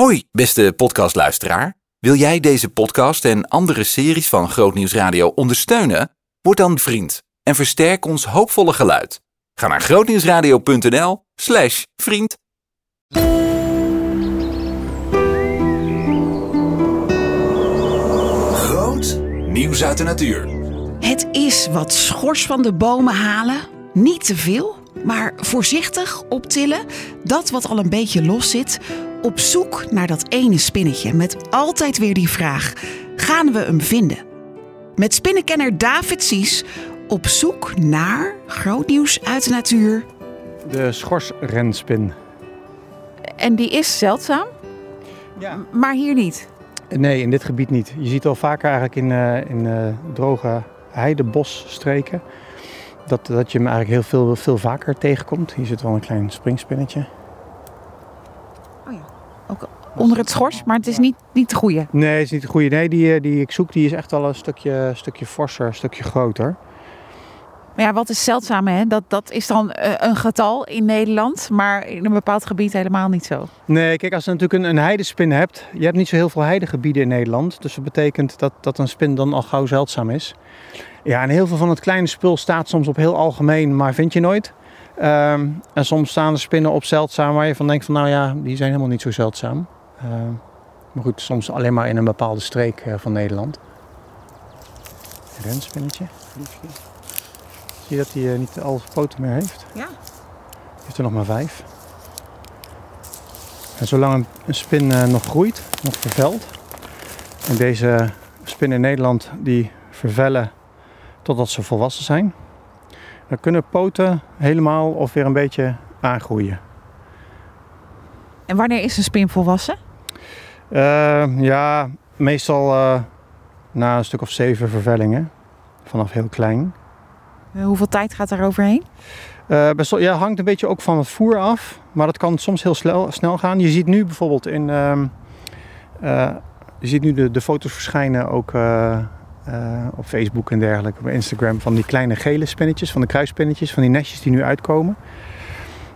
Hoi, beste podcastluisteraar. Wil jij deze podcast en andere series van Grootnieuws Radio ondersteunen? Word dan vriend en versterk ons hoopvolle geluid. Ga naar grootnieuwsradio.nl slash vriend. Groot nieuws uit de natuur. Het is wat schors van de bomen halen. Niet te veel, maar voorzichtig optillen. Dat wat al een beetje los zit. Op zoek naar dat ene spinnetje. Met altijd weer die vraag: gaan we hem vinden? Met spinnenkenner David Sies op zoek naar groot nieuws uit de natuur. De schorsrenspin. En die is zeldzaam, Ja. maar hier niet. Nee, in dit gebied niet. Je ziet al vaker eigenlijk in, eh, in eh, droge heidebosstreken dat, dat je hem eigenlijk heel veel, veel vaker tegenkomt. Hier zit wel een klein springspinnetje. Ook onder het schors, maar het is niet, niet de goede. Nee, is niet de goede. Nee, die, eh, die ik zoek die is echt wel een stukje, stukje forser, een stukje groter. Maar ja, wat is zeldzaam, hè? Dat, dat is dan eh, een getal in Nederland, maar in een bepaald gebied helemaal niet zo. Nee, kijk, als je natuurlijk een, een heidespin hebt, je hebt niet zo heel veel heidegebieden in Nederland. Dus dat betekent dat, dat een spin dan al gauw zeldzaam is. Ja, en heel veel van het kleine spul staat soms op heel algemeen, maar vind je nooit. Ehm, en soms staan er spinnen op zeldzaam waar je van denkt van nou ja, die zijn helemaal niet zo zeldzaam. Ehm, maar goed, soms alleen maar in een bepaalde streek eh, van Nederland. Een renspinnetje, liefje. Zie je dat hij eh, niet al poten meer heeft? Ja. Hij heeft er nog maar vijf. En zolang een- een spin eh, nog groeit, nog vervelt. En deze spinnen in Nederland die vervellen totdat ze volwassen zijn. Dan kunnen poten helemaal of weer een beetje aangroeien. En wanneer is een spin volwassen? Eh, ja, meestal eh, na een stuk of zeven vervellingen. Vanaf heel klein. Eh, hoeveel tijd gaat er overheen? Best wel- ja, hangt een beetje ook van het voer af. Maar dat kan soms heel snel, snel gaan. Je ziet nu bijvoorbeeld in. ehm, eh, je ziet nu de, de foto's verschijnen ook op Facebook en dergelijke. Op Instagram van die kleine gele spinnetjes, van de kruisspinnetjes, van die nestjes die nu uitkomen.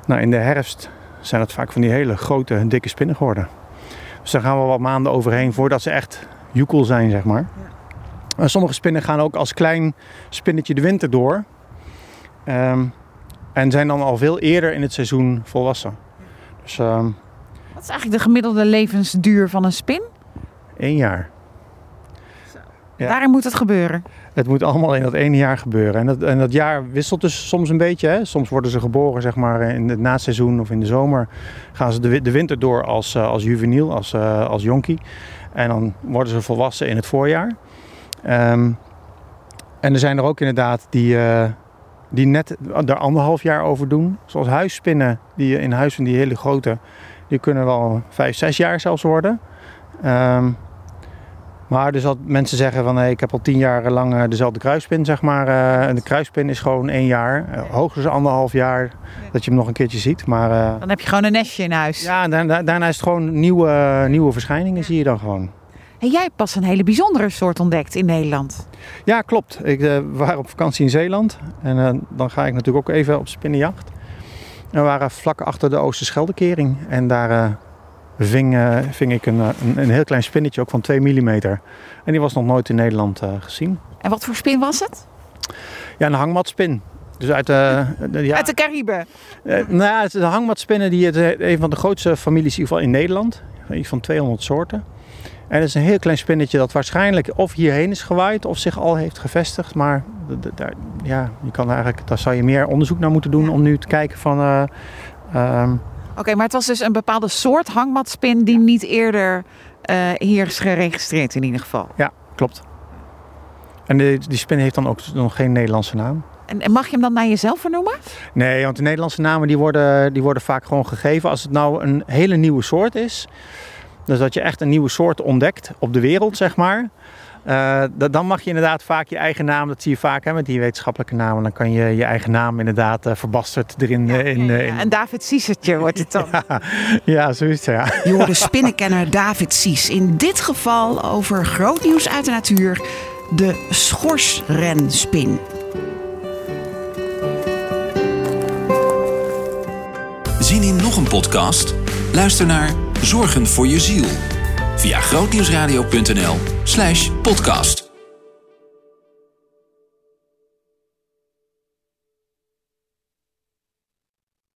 Nou, in de herfst zijn dat vaak van die hele grote, dikke spinnen geworden. Dus daar gaan we wat maanden overheen voordat ze echt joekel zijn, zeg maar. En sommige spinnen gaan ook als klein spinnetje de winter door. Ehm, en zijn dan al veel eerder in het seizoen volwassen. Dus ehm Wat is eigenlijk de gemiddelde levensduur van een spin? één jaar. Ja. Daarin moet het gebeuren. Het moet allemaal in dat ene jaar gebeuren. En dat, en dat jaar wisselt dus soms een beetje. Hè. Soms worden ze geboren zeg maar, in het naseizoen of in de zomer. Gaan ze de, de winter door als, eh, als juveniel, als, eh, als jonkie. En dan worden ze volwassen in het voorjaar. Ehm, en er zijn er ook inderdaad die, eh, die net er anderhalf jaar over doen. Zoals huisspinnen, die in huis van die hele grote, die kunnen wel vijf, zes jaar zelfs worden. Ehm, maar dus dat mensen zeggen van hey, ik heb al tien jaar lang eh, dezelfde kruispin, zeg maar. eh, en de kruispin is gewoon één jaar. eh, hoogstens anderhalf jaar dat je hem nog een keertje ziet. Maar Dan heb je gewoon een nestje in huis. ja, daarna, daarna is het gewoon nieuwe, nieuwe verschijningen zie je dan gewoon. En jij hebt pas een hele bijzondere soort ontdekt in Nederland. Ja, klopt. Ik, eh, we waren op vakantie in Zeeland. En dan ga ik natuurlijk ook even op spinnenjacht. En we waren vlak achter de Oosterscheldekering. En daar ving, eh, ving ik een, eh, een, een heel klein spinnetje, ook van 2 mm. En die was nog nooit in Nederland eh, gezien. En wat voor spin was het? Ja, een hangmatspin. Dus uit de, de- ja, Uit de Cariben. nou ja, het is de hangmatspinnen die het een van de grootste families in ieder geval in Nederland. Iets van 200 soorten. En het is een heel klein spinnetje dat waarschijnlijk of hierheen is gewaaid of zich al heeft gevestigd. Maar daar, ja, je kan eigenlijk, daar zou je meer onderzoek naar moeten doen om nu te kijken van... eh, ehm, Oké, maar het was dus een bepaalde soort hangmatspin die niet eerder eh, hier is geregistreerd in ieder geval. klopt. En die, die spin heeft dan ook nog geen Nederlandse naam. En, en mag je hem dan naar jezelf vernoemen? Nee, want de Nederlandse namen die worden, die worden vaak gewoon gegeven. Als het nou een hele nieuwe soort is, dus dat je echt een nieuwe soort ontdekt op de wereld, zeg maar. eh, da- dan mag je inderdaad vaak je eigen naam, dat zie je vaak hè, met die wetenschappelijke namen. Dan kan je je eigen naam inderdaad eh, verbasterd erin. in, eh, in- En David Siesertje wordt het dan. ja, ja, zo is het, ja. Je spinnenkenner David Sies. In dit geval over groot nieuws uit de natuur. De schorsrenspin. Zien in nog een podcast? Luister naar Zorgen voor je ziel. Via grootnieuwsradio.nl slash podcast.